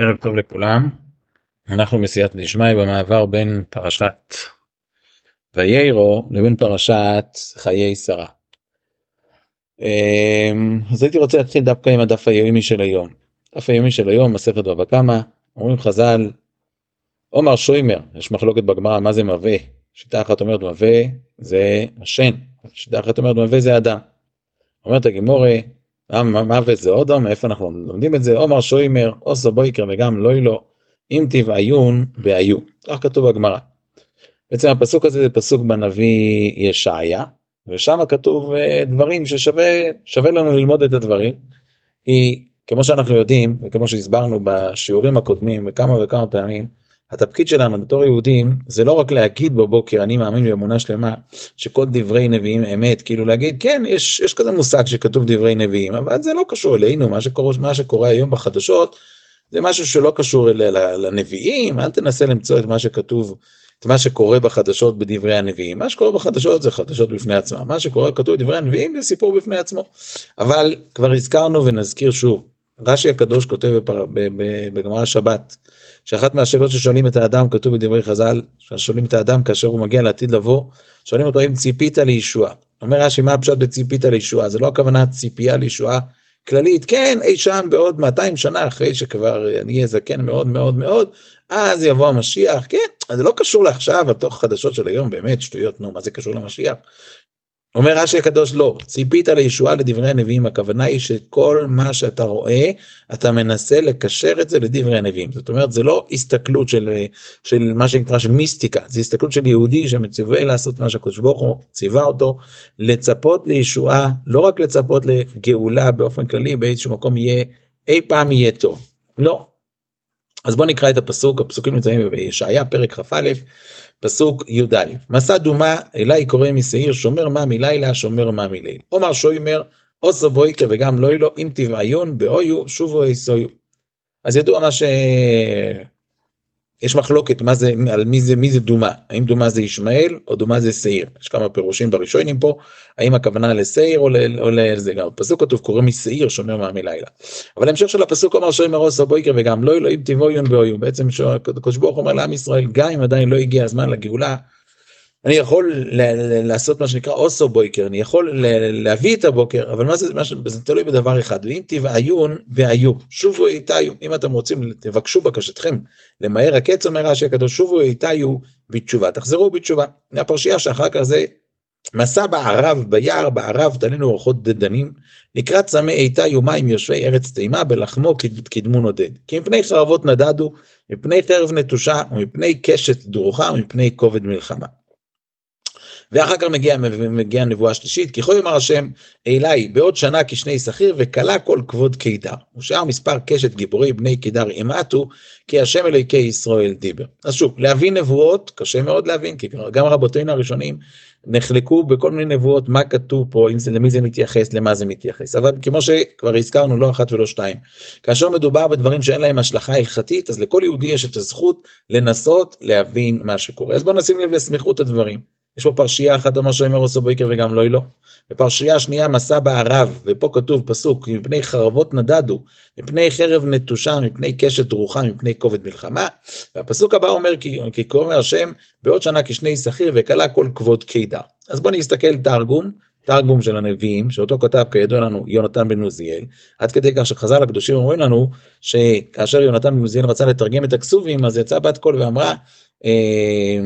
ערב טוב לכולם. אנחנו בסייעתא דשמיא במעבר בין פרשת ויירו לבין פרשת חיי שרה. אמ, אז הייתי רוצה להתחיל דווקא עם הדף היומי של היום. דף היומי של היום, מסכת בבא קמא, אומרים חז"ל, עומר שוימר, יש מחלוקת בגמרא מה זה מווה. שיטה אחת אומרת מווה זה השן, שיטה אחת אומרת מווה זה אדם. אומרת הגימורי, מוות זה אודום, איפה אנחנו לומדים את זה? עומר שוימר, אוסו בויקר וגם לא לא, אם תבעיון והיו. כך כתוב בגמרא. בעצם הפסוק הזה זה פסוק בנביא ישעיה, ושם כתוב אה, דברים ששווה לנו ללמוד את הדברים. כי כמו שאנחנו יודעים, וכמו שהסברנו בשיעורים הקודמים וכמה וכמה פעמים, התפקיד שלנו בתור יהודים זה לא רק להגיד בבוקר אני מאמין באמונה שלמה שכל דברי נביאים אמת כאילו להגיד כן יש יש כזה מושג שכתוב דברי נביאים אבל זה לא קשור אלינו מה שקורה מה שקורה היום בחדשות זה משהו שלא קשור אל, לנביאים אל תנסה למצוא את מה שכתוב את מה שקורה בחדשות בדברי הנביאים. מה שקורה בחדשות זה חדשות בפני עצמם מה שקורה כתוב בדברי הנביאים זה סיפור בפני עצמו. אבל כבר הזכרנו ונזכיר שוב רש"י הקדוש כותב בגמרא שבת שאחת מהשאלות ששואלים את האדם, כתוב בדברי חז"ל, שואלים את האדם כאשר הוא מגיע לעתיד לבוא, שואלים אותו האם ציפית לישועה. אומר רש"י, מה הפשט בציפית לישועה? זה לא הכוונה ציפייה לישועה כללית, כן, אי שם בעוד 200 שנה אחרי שכבר אני אהיה זקן מאוד מאוד מאוד, אז יבוא המשיח, כן, זה לא קשור לעכשיו, התוך חדשות של היום, באמת שטויות, נו, מה זה קשור למשיח? אומר רש"י הקדוש לא, ציפית לישועה לדברי הנביאים, הכוונה היא שכל מה שאתה רואה, אתה מנסה לקשר את זה לדברי הנביאים. זאת אומרת, זה לא הסתכלות של, של מה שנקרא של מיסטיקה, זה הסתכלות של יהודי שמצווה לעשות מה שהקדוש ברוך הוא ציווה אותו, לצפות לישועה, לא רק לצפות לגאולה באופן כללי, באיזשהו מקום יהיה, אי פעם יהיה טוב. לא. אז בוא נקרא את הפסוק, הפסוקים נמצאים בישעיה, פרק כ"א. פסוק י"א מסע דומה אלי קורא משעיר שומר מה מלילה שומר מה מליל. עומר שוימר עושו בויקר וגם לא ילו אם תבעיון באויו שובו איסויו. אז ידוע מה ש... יש מחלוקת מה זה, על מי זה, מי זה דומה, האם דומה זה ישמעאל או דומה זה שעיר, יש כמה פירושים בראשונים פה, האם הכוונה לשעיר או, או לזה, גם. בפסוק כתוב קורא משעיר שומר מעמי לילה. אבל המשך של הפסוק אומר שוי מרוס הבויקר וגם לא אלוהים תבואיון באויו, בעצם הקדוש ברוך אומר לעם ישראל, גם אם עדיין לא הגיע הזמן לגאולה, אני יכול לעשות מה שנקרא אוסו בויקר, אני יכול להביא את הבוקר, אבל מה זה, מה זה תלוי בדבר אחד, ואם תבעיון והיו, שובו איתיו, אם אתם רוצים, תבקשו בקשתכם למהר הקץ, אומר רש"י הקדוש, שובו איתיו בתשובה, תחזרו בתשובה. הפרשייה שאחר כך זה מסע בערב, ביער, בערב, תלינו אורחות דדנים, לקראת צמא איתיו מים יושבי ארץ תימה, בלחמו קדמו נודד. כי מפני חרבות נדדו, מפני חרב נטושה, ומפני קשת דרוכה, ומפני כובד מלחמה. ואחר כך מגיעה מגיע הנבואה השלישית, כי יכול יאמר השם אלי בעוד שנה כשני שכיר וכלה כל כבוד קידר. ושאר מספר קשת גיבורי בני קידר ימעטו, כי השם אלוהיקי ישראל דיבר. אז שוב, להבין נבואות קשה מאוד להבין, כי גם רבותינו הראשונים נחלקו בכל מיני נבואות מה כתוב פה, אם זה, למי זה מתייחס, למה זה מתייחס. אבל כמו שכבר הזכרנו לא אחת ולא שתיים, כאשר מדובר בדברים שאין להם השלכה הלכתית, אז לכל יהודי יש את הזכות לנסות להבין מה שקורה. אז בואו נשים לב לסמיכות הדברים. יש פה פרשייה אחת אומר שאומר עושו בויקר וגם לא לא. בפרשייה שנייה מסע בערב, ופה כתוב פסוק, מפני חרבות נדדו, מפני חרב נטושה, מפני קשת דרוכה, מפני כובד מלחמה. והפסוק הבא אומר, כי, כי קורא השם, בעוד שנה כשני שכיר וכלה כל כבוד קידר. אז בואו נסתכל תרגום, תרגום של הנביאים, שאותו כתב כידוע לנו יונתן בן עוזיאל, עד כדי כך שחז"ל הקדושים אומרים לנו, שכאשר יונתן בן עוזיאל רצה לתרגם את הכסובים, אז יצאה בת קול ואמרה, אה,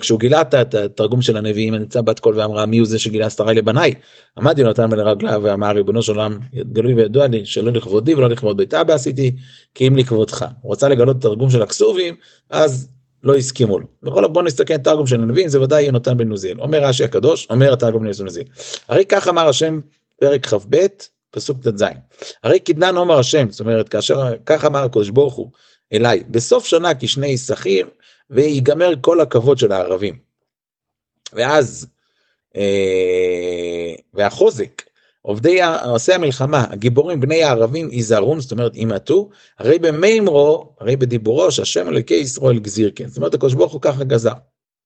כשהוא גילה את התרגום של הנביאים נמצא בת קול ואמרה מי הוא זה שגילה שרי לבניי. עמד יונתן לרגליו ואמר ריבונו של עולם גלוי וידוע לי שלא לכבודי ולא לכבוד בית אבא עשיתי כי אם לכבודך. הוא רצה לגלות תרגום של הכסובים אז לא הסכימו לו. בכל בוא נסתכל תרגום של הנביאים זה ודאי יונתן בן נוזיאל. אומר רש"י הקדוש אומר התרגום בן נוזיאל. הרי כך אמר השם פרק כ"ב פסוק ט"ז. הרי קדנן אומר השם זאת אומרת כאשר כך אמר הקדוש ברוך הוא אליי בסוף שנה כשני שכיר ויגמר כל הכבוד של הערבים. ואז, אה, והחוזק, עובדי, עושי המלחמה, הגיבורים בני הערבים יזהרון, זאת אומרת ימעטו, הרי במימרו, הרי בדיבורו שהשם אלוקי ישראל גזיר כן, זאת אומרת הקדוש ברוך הוא ככה גזר.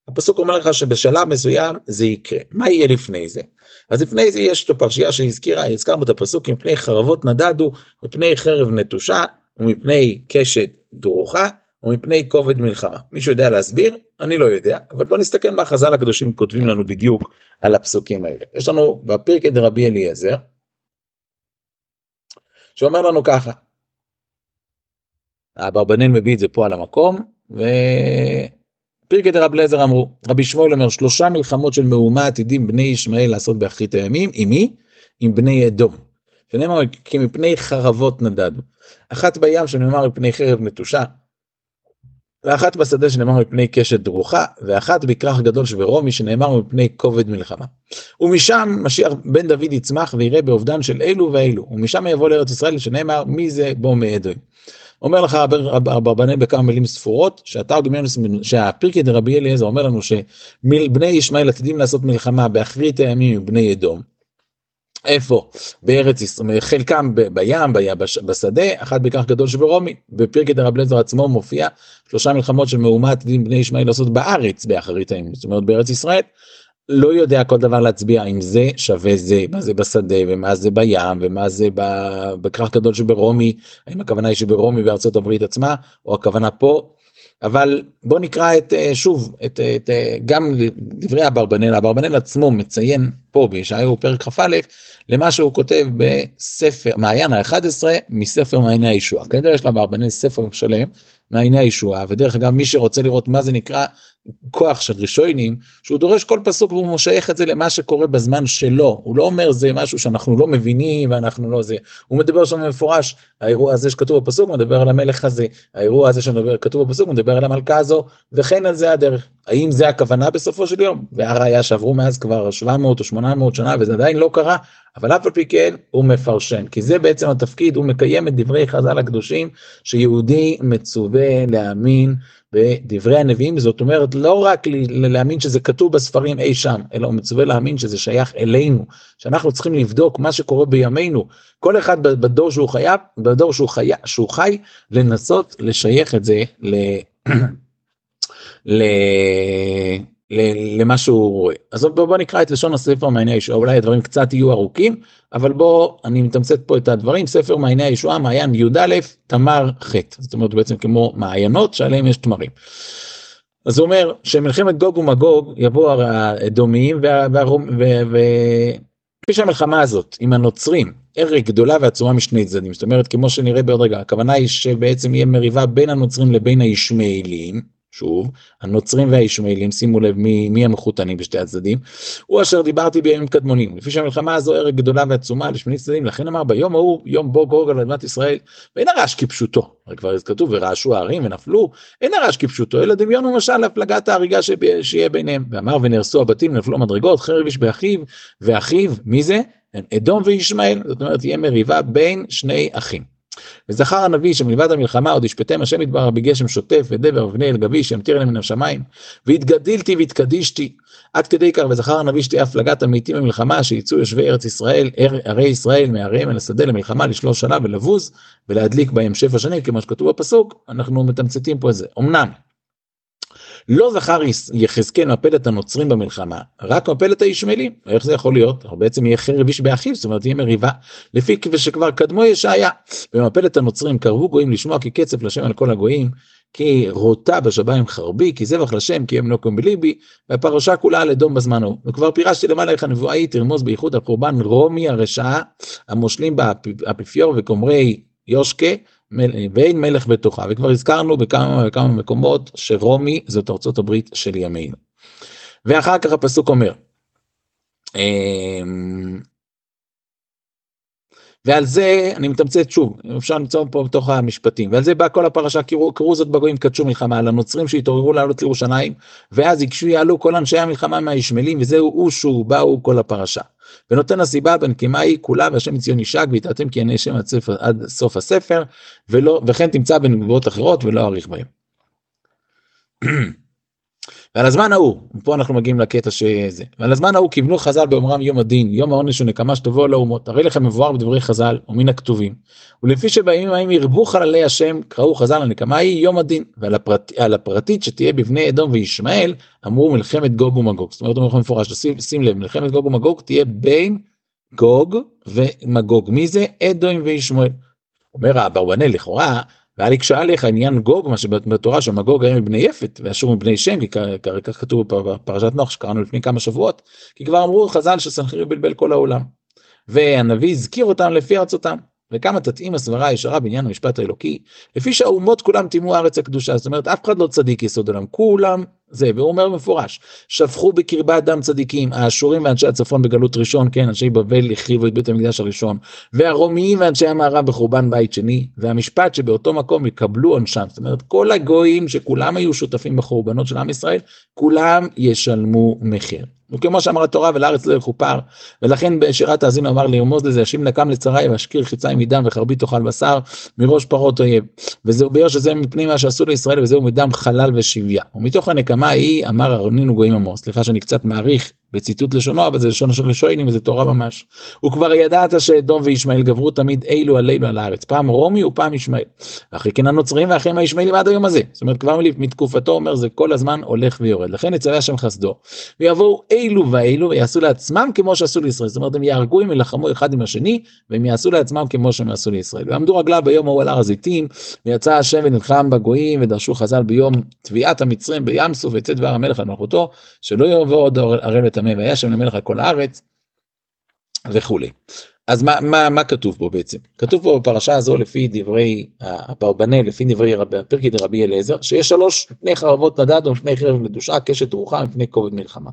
הפסוק אומר לך שבשלב מסוים זה יקרה. מה יהיה לפני זה? אז לפני זה יש את הפרשייה שהזכירה, הזכרנו את הפסוק, מפני חרבות נדדו, מפני חרב נטושה, ומפני קשת דרוכה ומפני כובד מלחמה. מישהו יודע להסביר? אני לא יודע, אבל בוא נסתכל מה חז"ל הקדושים כותבים לנו בדיוק על הפסוקים האלה. יש לנו בפרקי דרבי אליעזר, שאומר לנו ככה, אברבנאל מביא את זה פה על המקום, ופרקי דרבי אליעזר אמרו, רבי שמואל אומר, שלושה מלחמות של מהומה עתידים בני ישמעאל לעשות באחרית הימים, עם מי? עם בני אדום. שנאמר כי מפני חרבות נדדו. אחת בים שנאמר מפני חרב נטושה, ואחת בשדה שנאמר מפני קשת דרוכה, ואחת בכרך גדול שברומי שנאמר מפני כובד מלחמה. ומשם משיח בן דוד יצמח ויראה באובדן של אלו ואלו, ומשם יבוא לארץ ישראל שנאמר מי זה בו מאדום. אומר לך אברבנאל בכמה מילים ספורות, שהפרקי דרבי אליעזר אומר לנו שבני ישמעאל עתידים לעשות מלחמה באחרית הימים עם בני אדום. איפה? בארץ ישראל, חלקם בים, בשדה, אחת בכך גדול שברומי. בפרקי דרב לזר עצמו מופיע שלושה מלחמות של מהומת דין בני ישמעאל לעשות בארץ באחרית הימים, זאת אומרת בארץ ישראל. לא יודע כל דבר להצביע אם זה שווה זה, מה זה בשדה ומה זה בים ומה זה בכרך גדול שברומי, האם הכוונה היא שברומי בארצות הברית עצמה או הכוונה פה אבל בוא נקרא את אה, שוב את, את גם דברי אברבנאל, אברבנאל עצמו מציין פה בישעיהו פרק כ"א למה שהוא כותב בספר מעיין ה-11 מספר מעייני הישועה. כנראה יש לאברבנאל ספר שלם מעייני הישועה ודרך אגב מי שרוצה לראות מה זה נקרא כוח של רישוינים, שהוא דורש כל פסוק והוא מושייך את זה למה שקורה בזמן שלו, הוא לא אומר זה משהו שאנחנו לא מבינים ואנחנו לא זה, הוא מדבר שם במפורש, האירוע הזה שכתוב בפסוק מדבר על המלך הזה, האירוע הזה שכתוב בפסוק מדבר על המלכה הזו, וכן על זה הדרך. האם זה הכוונה בסופו של יום? והראיה שעברו מאז כבר 700 או 800 שנה וזה עדיין לא קרה, אבל אף על פי כן הוא מפרשן, כי זה בעצם התפקיד, הוא מקיים את דברי חז"ל הקדושים, שיהודי מצווה להאמין בדברי הנביאים, זאת אומרת לא רק להאמין שזה כתוב בספרים אי שם, אלא הוא מצווה להאמין שזה שייך אלינו, שאנחנו צריכים לבדוק מה שקורה בימינו, כל אחד בדור שהוא חייב, בדור שהוא חי, שהוא חי, לנסות לשייך את זה ל... ל... למה שהוא רואה. אז בוא, בוא נקרא את לשון הספר מעייני הישועה, אולי הדברים קצת יהיו ארוכים, אבל בוא, אני מתמצת פה את הדברים, ספר מעייני הישועה, מעיין י"א, תמר ח', זאת אומרת בעצם כמו מעיינות שעליהם יש תמרים. אז הוא אומר שמלחמת גוג ומגוג יבואו האדומיים וכפי שהמלחמה הזאת עם הנוצרים ערך גדולה ועצומה משני צדדים. זאת אומרת כמו שנראה בעוד רגע הכוונה היא שבעצם יהיה מריבה בין הנוצרים לבין הישמעאלים שוב, הנוצרים והישמעאלים, שימו לב מי, מי המחותנים בשתי הצדדים, הוא אשר דיברתי בימים קדמונים, לפי שהמלחמה הזו ערך גדולה ועצומה לשמיני צדדים, לכן אמר ביום ההוא, יום בו גוג על אדמת ישראל, ואין הרעש כפשוטו, הרי כבר כתוב ורעשו הערים ונפלו, אין הרעש כפשוטו, אלא דמיון ומשל להפלגת ההריגה שיהיה ביניהם, ואמר ונהרסו הבתים נפלו מדרגות, חרב איש באחיו, ואחיו, מי זה? אדום וישמעאל, זאת אומרת תהיה מריבה בין שני אחים. וזכר הנביא שמלבד המלחמה עוד ישפטם השם יתברך בגשם שוטף ודבר ובני אל גביש ימטיר אליהם מן השמיים והתגדילתי והתקדישתי. עד כדי כך וזכר הנביא שתהיה הפלגת המתים במלחמה שיצאו יושבי ארץ ישראל ערי ישראל מעריהם אל השדה למלחמה לשלוש שנה ולבוז ולהדליק בהם שבע שנים כמו שכתוב בפסוק. אנחנו מתמצתים פה את זה. אמנם לא זכר יחזקאל מפלת הנוצרים במלחמה, רק מפלת הישמעאלים. איך זה יכול להיות? בעצם יהיה חרב איש באחיו, זאת אומרת תהיה מריבה, לפי שכבר קדמו ישעיה. במפלת הנוצרים קרבו גויים לשמוע כי קצף לשם על כל הגויים, כי רוטה בשביים חרבי, כי זבח לשם, כי הם לא קום בליבי, והפרשה כולה על אדום בזמן ההוא. וכבר פירשתי למעלה איך הנבואה היא תרמוז בייחוד על קורבן רומי הרשעה, המושלים באפיפיור וקומרי יושקה, ואין מלך בתוכה, וכבר הזכרנו בכמה וכמה מקומות שרומי זאת ארצות הברית של ימינו. ואחר כך הפסוק אומר, אמ, ועל זה אני מתמצת שוב, אפשר למצוא פה בתוך המשפטים, ועל זה בא כל הפרשה, קראו, קראו זאת בגויים קדשו מלחמה, על הנוצרים שהתעוררו לעלות לירושלים, ואז יקשו יעלו כל אנשי המלחמה מהישמעאלים, וזהו אושו באו כל הפרשה. ונותן הסיבה בנקמה היא כולה והשם ציון ישק ויתעתם כי עיני שם עד, ספר, עד סוף הספר ולא וכן תמצא בנבואות אחרות ולא אאריך בהם. ועל הזמן ההוא, פה אנחנו מגיעים לקטע שזה, ועל הזמן ההוא כיוונו חז"ל באומרם יום הדין, יום העונש ונקמה שתבוא לאומות, הרי לכם מבואר בדברי חז"ל ומן הכתובים, ולפי שבימים ההם ירבו חללי השם, קראו חז"ל הנקמה היא יום הדין, ועל הפרט, הפרטית שתהיה בבני אדום וישמעאל, אמרו מלחמת גוג ומגוג, זאת אומרת אומר מפורש, שים, שים לב, מלחמת גוג ומגוג תהיה בין גוג ומגוג, מי זה? אדום וישמעאל. אומר אברבנאל לכאורה, והיה לי קשה עליך עניין גוג, מה שבתורה שם גוג היה מבני יפת, ואשור מבני שם, כי כך כתוב בפרשת נוח שקראנו לפני כמה שבועות, כי כבר אמרו חז"ל שסנחריב בלבל כל העולם. והנביא הזכיר אותם לפי ארצותם. וכמה תתאים הסברה הישרה בעניין המשפט האלוקי, לפי שהאומות כולם טימאו הארץ הקדושה, זאת אומרת אף אחד לא צדיק יסוד עולם, כולם זה, והוא אומר במפורש, שפכו בקרבה דם צדיקים, האשורים ואנשי הצפון בגלות ראשון, כן, אנשי בבל החריבו את בית המקדש הראשון, והרומיים ואנשי המערב בחורבן בית שני, והמשפט שבאותו מקום יקבלו עונשם, זאת אומרת כל הגויים שכולם היו שותפים בחורבנות של עם ישראל, כולם ישלמו מחיר. וכמו שאמר התורה ולארץ לא יכופר ולכן בשירת האזינו אמר לירמוז לזה ישים נקם לצרי ואשקיר חיציים מדם וחרבי תאכל בשר מראש פרות אויב. וזהו ביור שזה מפני מה שעשו לישראל וזהו מדם חלל ושביה. ומתוך הנקמה ההיא אמר ארונין וגויים עמו סליחה שאני קצת מעריך בציטוט לשונו, אבל זה לשון של שוינים וזה תורה ממש. וכבר ידעת שאדום וישמעאל גברו תמיד אילו עלינו על הארץ, פעם רומי ופעם ישמעאל. ואחרי כן הנוצרים ואחריהם הישמעאלים עד היום הזה. זאת אומרת, כבר מתקופתו אומר זה כל הזמן הולך ויורד. לכן יצווה השם חסדו, ויבואו אילו ואילו ויעשו לעצמם כמו שעשו לישראל. זאת אומרת, הם יהרגו אם ילחמו אחד עם השני, והם יעשו לעצמם כמו שהם יעשו לישראל. ועמדו רגליו ביום ההוא על הר הזיתים, ויצא השם ונלחם בגויים, ודרשו חז"ל ביום תביעת המצרים בים סוף, ויצא דבר המלך על מלכותו, שלא יבוא עוד וטמא, והיה שם למלך על כל הארץ וכולי. אז מה, מה, מה כתוב פה בעצם? כתוב פה בפרשה הזו לפי דברי אברבנאל, לפי דברי רבי, הפרקי דרבי אליעזר, שיש שלוש מפני חרבות נדד ומפני חרב מדושה, קשת רוחה מפני כובד מלחמה.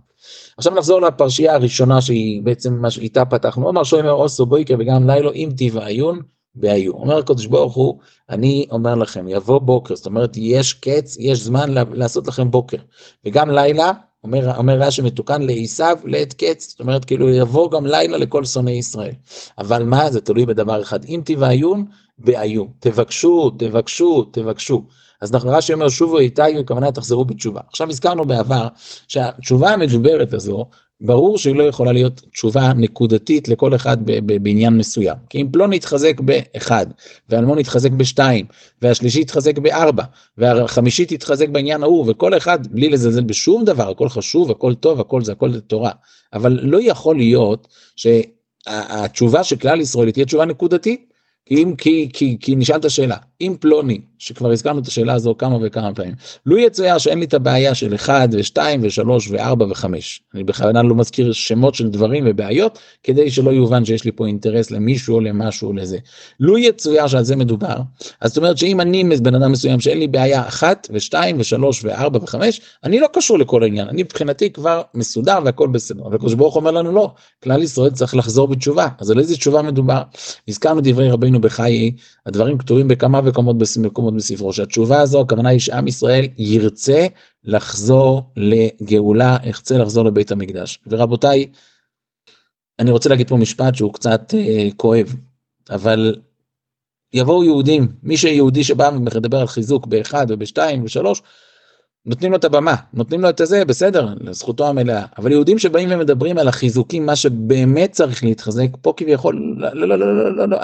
עכשיו נחזור לפרשייה הראשונה שהיא בעצם מה שאיתה פתחנו, אמר שוימר אוסו בויקר וגם לילה אם תיבעיון בעיון. אומר הקדוש ברוך הוא, אני אומר לכם, יבוא בוקר, זאת אומרת יש קץ, יש זמן לעשות לכם בוקר, וגם לילה אומר, אומר רש"י מתוקן לעיסב לעת קץ, זאת אומרת כאילו יבוא גם לילה לכל שונאי ישראל. אבל מה, זה תלוי בדבר אחד, אם תבעיון, בעיון. תבקשו, תבקשו, תבקשו. אז אנחנו רש"י אומר שובו איתי, הכוונה תחזרו בתשובה. עכשיו הזכרנו בעבר שהתשובה המדוברת הזו ברור שהיא לא יכולה להיות תשובה נקודתית לכל אחד בעניין מסוים. כי אם פלוני יתחזק באחד, ואלמון יתחזק בשתיים, והשלישי יתחזק בארבע, והחמישית יתחזק בעניין ההוא, וכל אחד בלי לזלזל בשום דבר, הכל חשוב, הכל טוב, הכל זה הכל זה תורה. אבל לא יכול להיות שהתשובה של כלל ישראל תהיה תשובה נקודתית, אם, כי, כי, כי נשאלת שאלה, אם פלוני, שכבר הזכרנו את השאלה הזו כמה וכמה פעמים, לו יצויר שאין לי את הבעיה של 1 ו-2 ו-3 ו-4 ו-5, אני בכוונה לא מזכיר שמות של דברים ובעיות, כדי שלא יובן שיש לי פה אינטרס למישהו או למשהו לזה. לו יצויר שעל זה מדובר, אז זאת אומרת שאם אני בן אדם מסוים שאין לי בעיה 1 ו-2 ו-3 ו-4 ו-5, אני לא קשור לכל העניין, אני מבחינתי כבר מסודר והכל בסדר. אבל הקדוש ברוך אומר לנו לא, כלל ישראל צריך לחזור בתשובה, אז על איזה תשובה מדובר? הזכרנו דברי רבינו בחיי, הדברים כתובים בכמה מקומות, מקומות בספרו, שהתשובה הזו, הכוונה היא שעם ישראל ירצה לחזור לגאולה, ירצה לחזור לבית המקדש. ורבותיי, אני רוצה להגיד פה משפט שהוא קצת אה, כואב, אבל יבואו יהודים, מי שיהודי שבא ומדבר על חיזוק באחד ובשתיים ובשלוש, נותנים לו את הבמה, נותנים לו את הזה, בסדר, לזכותו המלאה. אבל יהודים שבאים ומדברים על החיזוקים, מה שבאמת צריך להתחזק, פה כביכול, לא, לא, לא, לא, לא, לא,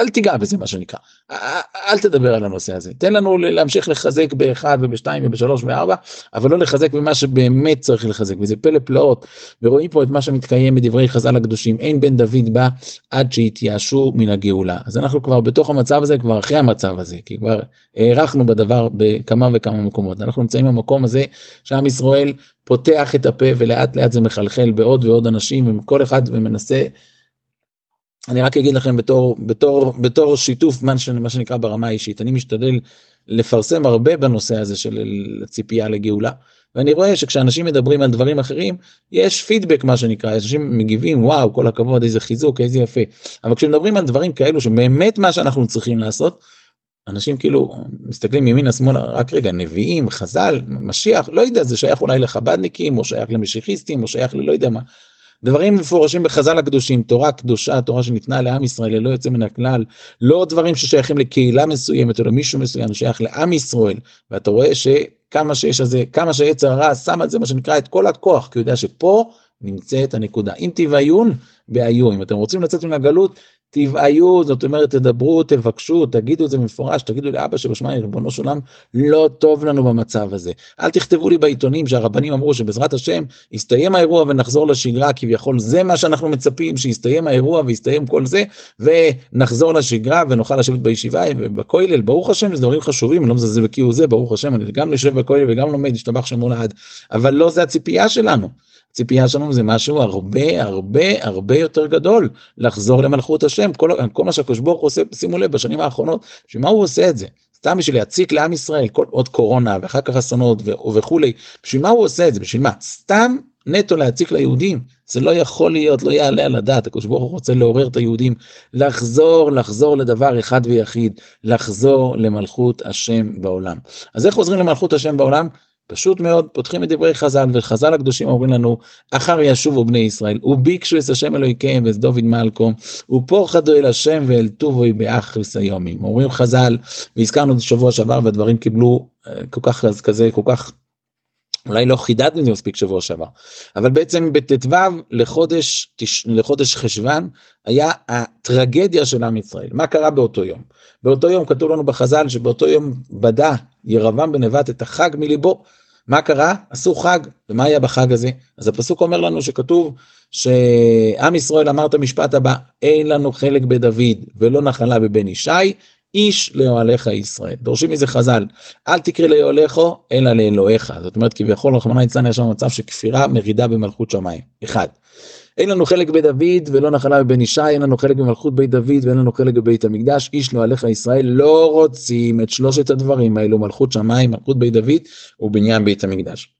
אל תיגע בזה מה שנקרא. אל תדבר על הנושא הזה. תן לנו להמשיך לחזק באחד ובשתיים ובשלוש וארבע, אבל לא לחזק במה שבאמת צריך לחזק. וזה פלא פלאות, ורואים פה את מה שמתקיים בדברי חז"ל הקדושים. אין בן דוד בא עד שיתייאשו מן הגאולה. אז אנחנו כבר בתוך המצב הזה, כבר אחרי המצב הזה, כי כבר הארכנו בדבר בכמה וכמה מקומות. אנחנו נמצאים במקום הזה שעם ישראל פותח את הפה ולאט לאט זה מחלחל בעוד ועוד אנשים וכל אחד ומנסה. אני רק אגיד לכם בתור בתור בתור שיתוף מה, שנקרא ברמה האישית אני משתדל לפרסם הרבה בנושא הזה של הציפייה לגאולה. ואני רואה שכשאנשים מדברים על דברים אחרים יש פידבק מה שנקרא אנשים מגיבים וואו כל הכבוד איזה חיזוק איזה יפה אבל כשמדברים על דברים כאלו שבאמת מה שאנחנו צריכים לעשות אנשים כאילו מסתכלים ימינה שמאלה רק רגע נביאים חז"ל משיח לא יודע זה שייך אולי לחבדניקים או שייך למשיחיסטים או שייך ללא יודע מה. דברים מפורשים בחז"ל הקדושים תורה קדושה תורה שניתנה לעם ישראל ללא יוצא מן הכלל לא דברים ששייכים לקהילה מסוימת או למישהו מסוים שייך לעם ישראל. ואתה רואה שכמה שיש הזה כמה שיצר הרע שם את זה מה שנקרא את כל הכוח כי הוא יודע שפה נמצאת הנקודה. אם תיוויון בעיון אם אתם רוצים לצאת מן הגלות תבעיו, זאת אומרת תדברו, תבקשו, תגידו את זה במפורש, תגידו לאבא שבשמיים, ריבונו של עולם, לא טוב לנו במצב הזה. אל תכתבו לי בעיתונים שהרבנים אמרו שבעזרת השם יסתיים האירוע ונחזור לשגרה, כביכול זה מה שאנחנו מצפים, שיסתיים האירוע ויסתיים כל זה, ונחזור לשגרה ונוכל לשבת בישיבה ובכולל, ברוך השם, זה דברים חשובים, אני לא מזלזל בכאילו זה, ברוך השם, אני גם יושב בכולל וגם לומד, השתבח שמו לעד, אבל לא זה הציפייה שלנו. הציפייה שלנו זה משהו הרבה הרבה הרבה יותר גדול, לחזור למלכות השם, כל, כל מה שהקדוש ברוך הוא עושה, שימו לב, בשנים האחרונות, שמה הוא עושה את זה? סתם בשביל להציק לעם ישראל, כל עוד קורונה ואחר כך אסונות וכולי, בשביל מה הוא עושה את זה? בשביל מה? סתם נטו להציק ליהודים, זה לא יכול להיות, לא יעלה על הדעת, הקדוש ברוך הוא רוצה לעורר את היהודים, לחזור, לחזור לדבר אחד ויחיד, לחזור למלכות השם בעולם. אז איך חוזרים למלכות השם בעולם? פשוט מאוד, פותחים את דברי חז"ל, וחז"ל הקדושים אומרים לנו, אחר ישובו בני ישראל, וביקשו את השם אלוהיכם ואת דוד מלכום, ופורחדו אל השם ואל טובו באחריס היומים. אומרים חז"ל, והזכרנו את זה שבוע שעבר, והדברים קיבלו אה, כל כך, כזה, כל כך אולי לא זה מספיק שבוע שעבר, אבל בעצם בט"ו לחודש, לחודש חשוון היה הטרגדיה של עם ישראל. מה קרה באותו יום? באותו יום כתוב לנו בחז"ל שבאותו יום בדה ירבעם בן נבט את החג מליבו. מה קרה? עשו חג, ומה היה בחג הזה? אז הפסוק אומר לנו שכתוב שעם ישראל אמר את המשפט הבא, אין לנו חלק בדוד ולא נחלה בבן ישי, איש לאוהליך ישראל. דורשים מזה חז"ל, אל תקרא לאוהליכו, אלא לאלוהיך. זאת אומרת, כביכול, רחמנא ליצלן, יש שם מצב של כפירה, מרידה במלכות שמיים. אחד. אין לנו חלק בדוד ולא נחלה בבן ישי, אין לנו חלק במלכות בית דוד ואין לנו חלק בבית המקדש, איש לאוהליך ישראל, לא רוצים את שלושת הדברים האלו, מלכות שמיים, מלכות בית דוד ובניין בית המקדש.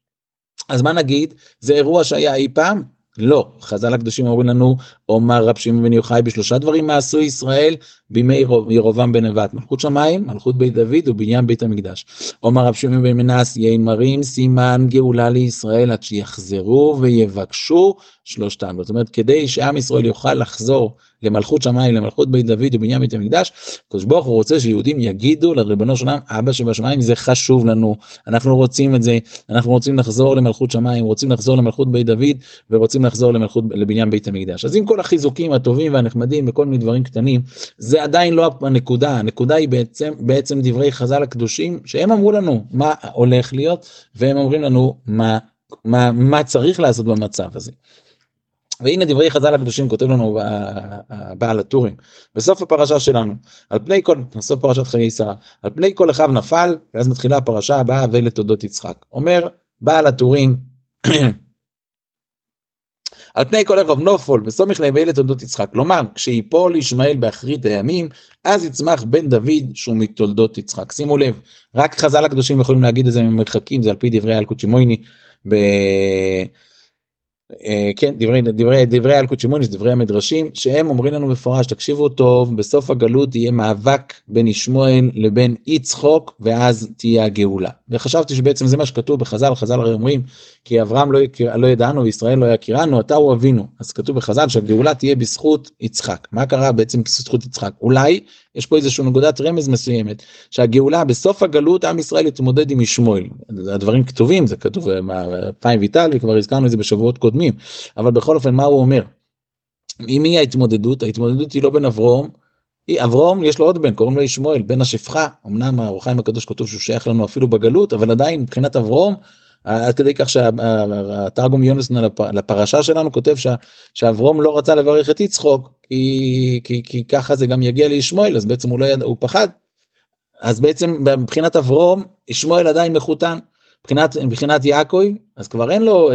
אז מה נגיד? זה אירוע שהיה אי פעם? לא, חז"ל הקדושים אומרים לנו, אומר רב שמעון בן יוחאי בשלושה דברים מעשו ישראל בימי ירובעם בן נבט, מלכות שמיים, מלכות בית דוד ובניין בית המקדש. אומר רב שמעון בן מנס, יין מרים סימן גאולה לישראל עד שיחזרו ויבקשו שלושתם. זאת אומרת, כדי שעם ישראל יוכל לחזור למלכות שמיים, למלכות בית דוד ובניין בית המקדש, הקדוש ברוך הוא רוצה שיהודים יגידו לריבונו של עולם, אבא שבשמיים זה חשוב לנו, אנחנו רוצים את זה, אנחנו רוצים לחזור למלכות שמיים, רוצים לחזור למלכות בית דוד ורוצים לחזור למלכות, לבניין בית המקדש. אז עם כל החיזוקים הטובים והנחמדים וכל מיני דברים קטנים, זה עדיין לא הנקודה, הנקודה היא בעצם, בעצם דברי חז"ל הקדושים, שהם אמרו לנו מה הולך להיות, והם אומרים לנו מה, מה, מה צריך לעשות במצב הזה. והנה דברי חז"ל הקדושים כותב לנו בעל הטורים בסוף הפרשה שלנו על פני כל בסוף פרשת חיי שרה על פני כל אחיו נפל ואז מתחילה הפרשה הבאה ולתודות יצחק אומר בעל הטורים על פני כל ערב נופול וסומך להווי לתולדות יצחק. כלומר, כשיפול ישמעאל באחרית הימים, אז יצמח בן דוד שהוא מתולדות יצחק. שימו לב, רק חז"ל הקדושים יכולים להגיד את זה ממרחקים, זה על פי דברי אלקוט שמויני ב... אה, כן, דברי, דברי, דברי אלקוט שמוניס, דברי המדרשים, שהם אומרים לנו מפורש, תקשיבו טוב, בסוף הגלות יהיה מאבק בין ישמעאל לבין יצחוק, ואז תהיה הגאולה. וחשבתי שבעצם זה מה שכתוב בחז"ל, חז"ל הרי אומרים, כי אברהם לא, יכיר, לא ידענו וישראל לא יכירנו, אתה הוא אבינו. אז כתוב בחז"ל שהגאולה תהיה בזכות יצחק. מה קרה בעצם בזכות יצחק? אולי יש פה איזושהי נקודת רמז מסוימת, שהגאולה בסוף הגלות עם ישראל יתמודד עם ישמעאל. הדברים כתובים, זה כתוב בפיים ויטל, וכבר הזכרנו את זה בשבועות קודמים, אבל בכל אופן מה הוא אומר? עם מי ההתמודדות? ההתמודדות היא לא בין אברום, אברום יש לו עוד בן, קוראים לו ישמעאל, בן השפחה, אמנם האורחיים הקדוש כתוב שהוא שייך לנו אפילו בגלות, אבל עדיין מבחינת אברום עד כדי כך שהתרגום יונס לפרשה שלנו כותב שאברום לא רצה לברך את יצחוק כי, כי, כי ככה זה גם יגיע לישמעאל אז בעצם הוא לא ידע הוא פחד. אז בעצם מבחינת אברום ישמעאל עדיין מחותן מבחינת מבחינת יעקב אז כבר אין לו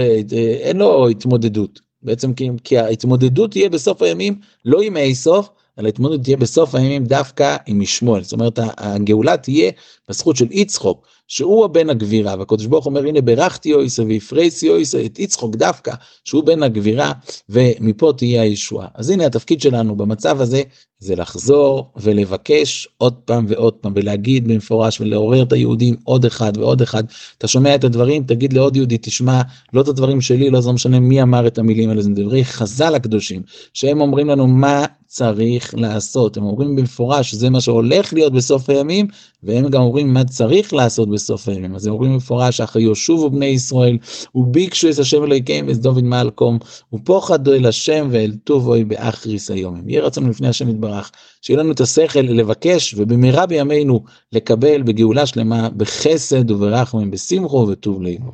אין לו התמודדות. בעצם כי, כי ההתמודדות תהיה בסוף הימים לא עם איסוף אלא ההתמודדות תהיה בסוף הימים דווקא עם ישמעאל. זאת אומרת הגאולה תהיה בזכות של יצחוק שהוא הבן הגבירה, והקדוש ברוך אומר הנה ברכתי אויסה והפרייסי אויסה את יצחוק דווקא, שהוא בן הגבירה, ומפה תהיה הישועה. אז הנה התפקיד שלנו במצב הזה, זה לחזור ולבקש עוד פעם ועוד פעם, ולהגיד במפורש ולעורר את היהודים עוד אחד ועוד אחד. אתה שומע את הדברים, תגיד לעוד יהודי, תשמע, לא את הדברים שלי, לא זה לא משנה מי אמר את המילים האלה, זה דברי חז"ל הקדושים, שהם אומרים לנו מה צריך לעשות. הם אומרים במפורש שזה מה שהולך להיות בסוף הימים, והם גם אומרים מה צריך לעשות בסוף הימים. אז הם אומרים במפורש, אחרי יושובו בני ישראל, וביקשו את השם אלוהיכם ואת דוד מלקום, ופוחדו אל השם ואל טובוי באחריס היומים. יהיה רצון לפני השם יתברך, שיהיה לנו את השכל לבקש, ובמהרה בימינו לקבל בגאולה שלמה, בחסד וברחמים, בשמחו וטוב ליבו.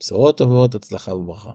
בשורות טובות, הצלחה וברכה.